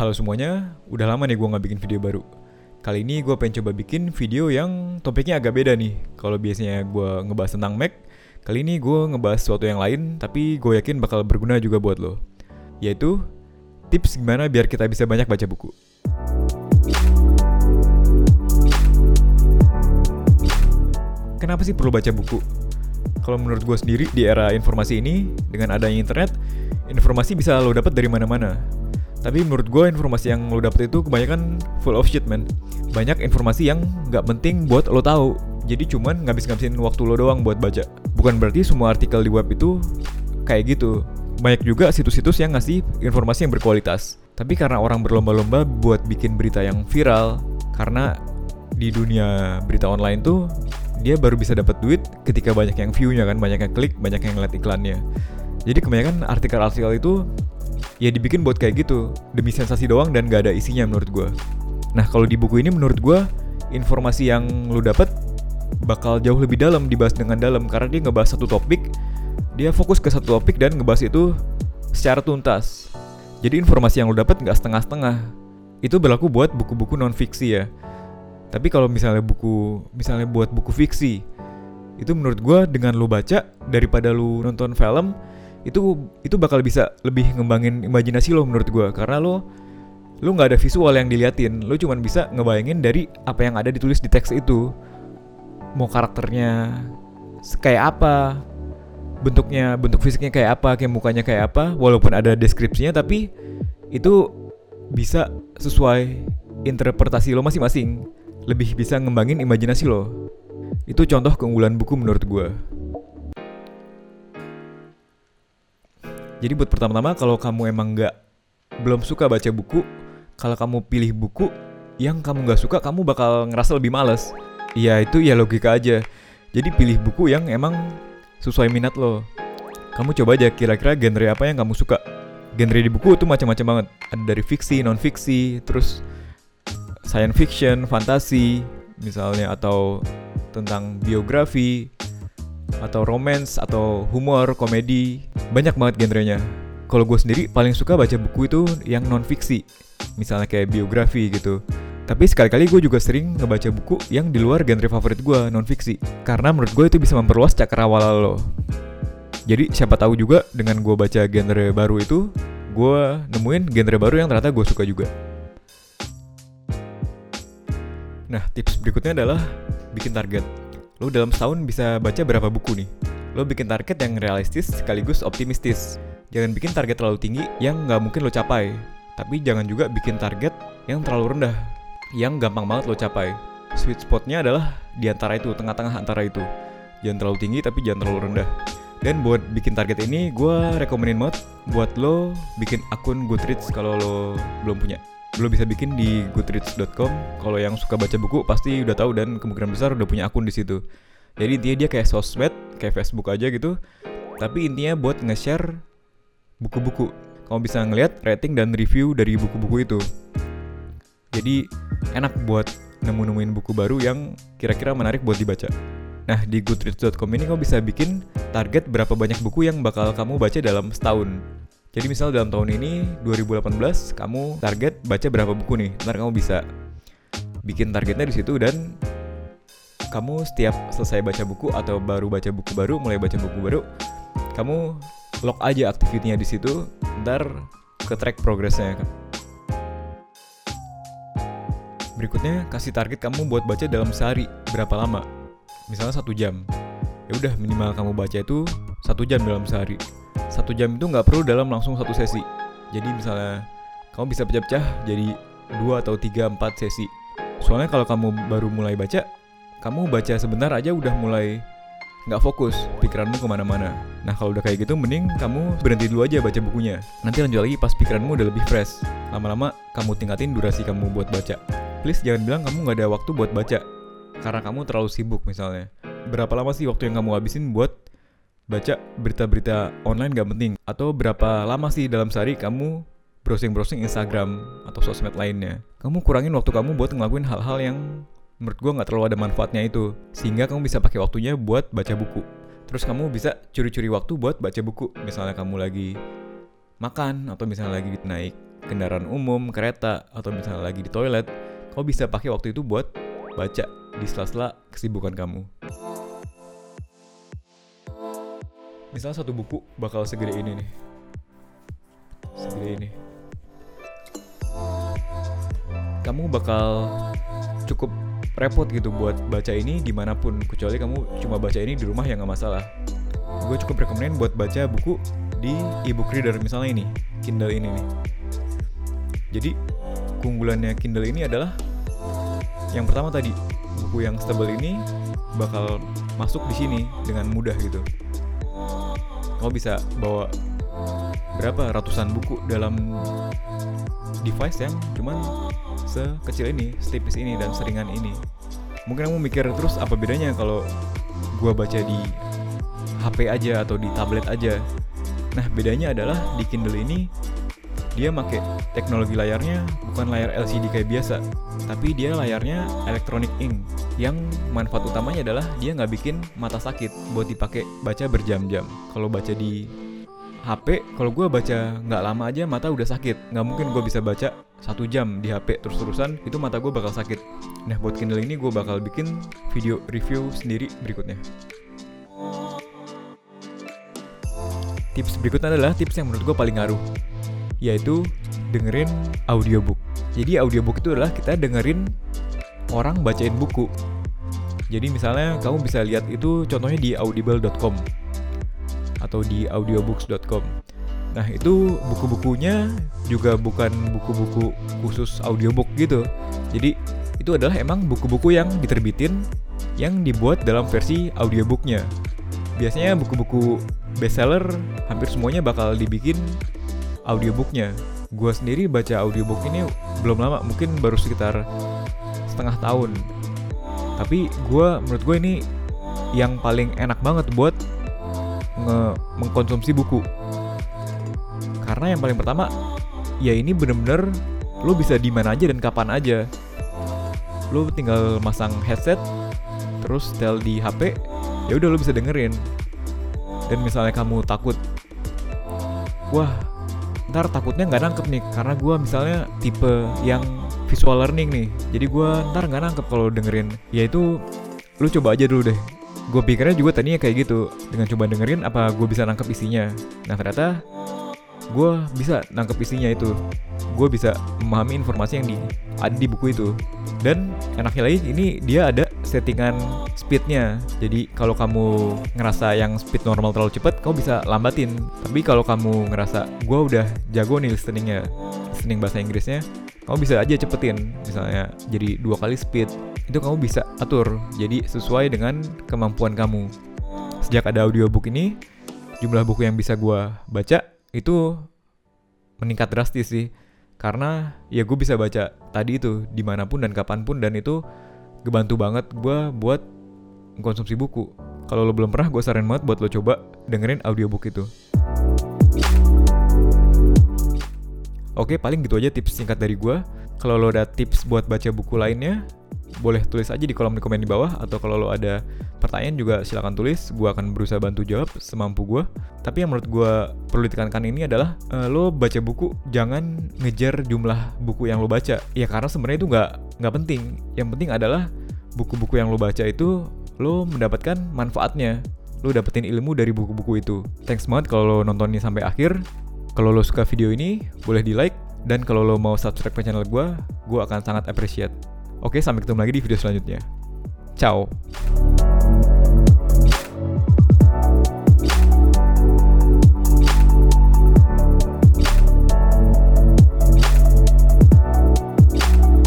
Halo semuanya, udah lama nih gue nggak bikin video baru. Kali ini gue pengen coba bikin video yang topiknya agak beda nih. Kalau biasanya gue ngebahas tentang Mac, kali ini gue ngebahas sesuatu yang lain, tapi gue yakin bakal berguna juga buat lo. Yaitu, tips gimana biar kita bisa banyak baca buku. Kenapa sih perlu baca buku? Kalau menurut gue sendiri di era informasi ini, dengan adanya internet, informasi bisa lo dapat dari mana-mana. Tapi menurut gue informasi yang lo dapet itu kebanyakan full of shit man. Banyak informasi yang nggak penting buat lo tahu. Jadi cuman ngabis-ngabisin waktu lo doang buat baca. Bukan berarti semua artikel di web itu kayak gitu. Banyak juga situs-situs yang ngasih informasi yang berkualitas. Tapi karena orang berlomba-lomba buat bikin berita yang viral, karena di dunia berita online tuh dia baru bisa dapat duit ketika banyak yang view-nya kan, banyak yang klik, banyak yang ngeliat iklannya. Jadi kebanyakan artikel-artikel itu ya dibikin buat kayak gitu, demi sensasi doang dan gak ada isinya menurut gue. Nah kalau di buku ini menurut gue informasi yang lu dapet bakal jauh lebih dalam dibahas dengan dalam karena dia ngebahas satu topik, dia fokus ke satu topik dan ngebahas itu secara tuntas. Jadi informasi yang lu dapet nggak setengah-setengah. Itu berlaku buat buku-buku non fiksi ya. Tapi kalau misalnya buku, misalnya buat buku fiksi, itu menurut gue dengan lu baca daripada lu nonton film, itu itu bakal bisa lebih ngembangin imajinasi lo menurut gue karena lo lo nggak ada visual yang diliatin. Lo cuma bisa ngebayangin dari apa yang ada ditulis di teks itu. Mau karakternya kayak apa bentuknya bentuk fisiknya kayak apa kayak mukanya kayak apa walaupun ada deskripsinya tapi itu bisa sesuai interpretasi lo masing-masing. Lebih bisa ngembangin imajinasi lo. Itu contoh keunggulan buku menurut gue Jadi buat pertama-tama kalau kamu emang nggak belum suka baca buku, kalau kamu pilih buku yang kamu nggak suka, kamu bakal ngerasa lebih males. Iya itu ya logika aja. Jadi pilih buku yang emang sesuai minat lo. Kamu coba aja kira-kira genre apa yang kamu suka. Genre di buku itu macam-macam banget. Ada dari fiksi, non fiksi, terus science fiction, fantasi, misalnya atau tentang biografi, atau romance atau humor, komedi, banyak banget genrenya. Kalau gue sendiri paling suka baca buku itu yang non fiksi, misalnya kayak biografi gitu. Tapi sekali-kali gue juga sering ngebaca buku yang di luar genre favorit gue non fiksi, karena menurut gue itu bisa memperluas cakrawala lo. Jadi siapa tahu juga dengan gue baca genre baru itu, gue nemuin genre baru yang ternyata gue suka juga. Nah, tips berikutnya adalah bikin target lo dalam setahun bisa baca berapa buku nih? Lo bikin target yang realistis sekaligus optimistis. Jangan bikin target terlalu tinggi yang nggak mungkin lo capai. Tapi jangan juga bikin target yang terlalu rendah, yang gampang banget lo capai. Sweet spotnya adalah di antara itu, tengah-tengah antara itu. Jangan terlalu tinggi tapi jangan terlalu rendah. Dan buat bikin target ini, gue rekomenin banget buat lo bikin akun Goodreads kalau lo belum punya lo bisa bikin di goodreads.com. Kalau yang suka baca buku pasti udah tahu dan kemungkinan besar udah punya akun di situ. Jadi intinya dia kayak sosmed, kayak Facebook aja gitu. Tapi intinya buat nge-share buku-buku. Kamu bisa ngeliat rating dan review dari buku-buku itu. Jadi enak buat nemu-nemuin buku baru yang kira-kira menarik buat dibaca. Nah, di goodreads.com ini kamu bisa bikin target berapa banyak buku yang bakal kamu baca dalam setahun. Jadi misal dalam tahun ini 2018 kamu target baca berapa buku nih? Ntar kamu bisa bikin targetnya di situ dan kamu setiap selesai baca buku atau baru baca buku baru, mulai baca buku baru, kamu lock aja aktivitinya di situ, ntar ke track progresnya. Berikutnya kasih target kamu buat baca dalam sehari berapa lama? Misalnya satu jam. Ya udah minimal kamu baca itu satu jam dalam sehari satu jam itu nggak perlu dalam langsung satu sesi. Jadi misalnya kamu bisa pecah-pecah jadi dua atau tiga empat sesi. Soalnya kalau kamu baru mulai baca, kamu baca sebentar aja udah mulai nggak fokus, pikiranmu ke mana-mana. Nah kalau udah kayak gitu, mending kamu berhenti dulu aja baca bukunya. Nanti lanjut lagi pas pikiranmu udah lebih fresh. Lama-lama kamu tingkatin durasi kamu buat baca. Please jangan bilang kamu nggak ada waktu buat baca, karena kamu terlalu sibuk misalnya. Berapa lama sih waktu yang kamu habisin buat baca berita-berita online gak penting. Atau berapa lama sih dalam sehari kamu browsing-browsing Instagram atau sosmed lainnya? Kamu kurangin waktu kamu buat ngelakuin hal-hal yang menurut gue nggak terlalu ada manfaatnya itu. Sehingga kamu bisa pakai waktunya buat baca buku. Terus kamu bisa curi-curi waktu buat baca buku. Misalnya kamu lagi makan atau misalnya lagi naik kendaraan umum, kereta, atau misalnya lagi di toilet, kamu bisa pakai waktu itu buat baca di sela-sela kesibukan kamu. Misalnya satu buku bakal segede ini nih. Segede ini. Kamu bakal cukup repot gitu buat baca ini di mana pun kecuali kamu cuma baca ini di rumah ya nggak masalah gue cukup rekomenin buat baca buku di ebook reader misalnya ini Kindle ini nih jadi keunggulannya Kindle ini adalah yang pertama tadi buku yang stable ini bakal masuk di sini dengan mudah gitu kamu bisa bawa berapa ratusan buku dalam device yang cuman sekecil ini, setipis ini dan seringan ini. Mungkin kamu mikir terus apa bedanya kalau gua baca di HP aja atau di tablet aja. Nah, bedanya adalah di Kindle ini dia pakai teknologi layarnya bukan layar LCD kayak biasa, tapi dia layarnya electronic ink yang manfaat utamanya adalah dia nggak bikin mata sakit buat dipakai baca berjam-jam. Kalau baca di HP, kalau gue baca nggak lama aja mata udah sakit. Nggak mungkin gue bisa baca satu jam di HP terus-terusan, itu mata gue bakal sakit. Nah buat Kindle ini gue bakal bikin video review sendiri berikutnya. Tips berikutnya adalah tips yang menurut gue paling ngaruh, yaitu dengerin audiobook. Jadi audiobook itu adalah kita dengerin orang bacain buku. Jadi misalnya kamu bisa lihat itu contohnya di audible.com atau di audiobooks.com. Nah, itu buku-bukunya juga bukan buku-buku khusus audiobook gitu. Jadi, itu adalah emang buku-buku yang diterbitin yang dibuat dalam versi audiobooknya. Biasanya buku-buku bestseller hampir semuanya bakal dibikin audiobooknya. Gua sendiri baca audiobook ini belum lama, mungkin baru sekitar setengah tahun. Tapi gua menurut gue ini yang paling enak banget buat nge mengkonsumsi buku. Karena yang paling pertama ya ini bener-bener lo bisa di mana aja dan kapan aja. Lo tinggal masang headset terus setel di HP ya udah lo bisa dengerin. Dan misalnya kamu takut wah ntar takutnya nggak nangkep nih karena gue misalnya tipe yang visual learning nih. Jadi gue ntar nggak nangkep kalau dengerin. Ya itu lu coba aja dulu deh. Gue pikirnya juga tadinya kayak gitu. Dengan coba dengerin apa gue bisa nangkep isinya? Nah ternyata gue bisa nangkep isinya itu. Gue bisa memahami informasi yang di ada di buku itu. Dan enaknya lagi ini dia ada settingan speednya. Jadi kalau kamu ngerasa yang speed normal terlalu cepat kamu bisa lambatin. Tapi kalau kamu ngerasa gue udah jago nih listeningnya listening bahasa Inggrisnya kamu bisa aja cepetin misalnya jadi dua kali speed itu kamu bisa atur. Jadi sesuai dengan kemampuan kamu. Sejak ada audiobook ini jumlah buku yang bisa gue baca itu meningkat drastis sih. Karena ya gue bisa baca tadi itu di mana pun dan kapan pun dan itu ngebantu banget gue buat konsumsi buku. Kalau lo belum pernah gue saran banget buat lo coba dengerin audiobook itu Oke, paling gitu aja tips singkat dari gue. Kalau lo ada tips buat baca buku lainnya, boleh tulis aja di kolom komen di bawah. Atau kalau lo ada pertanyaan juga silahkan tulis. Gue akan berusaha bantu jawab semampu gue tapi yang menurut gue perlu ditekankan ini adalah uh, lo baca buku jangan ngejar jumlah buku yang lo baca. Ya karena sebenarnya itu nggak nggak penting. Yang penting adalah buku-buku yang lo baca itu lo mendapatkan manfaatnya. Lo dapetin ilmu dari buku-buku itu. Thanks banget kalau lo nontonnya sampai akhir kalau lo suka video ini boleh di like dan kalau lo mau subscribe ke channel gue gue akan sangat appreciate Oke, sampai ketemu lagi di video selanjutnya. Ciao.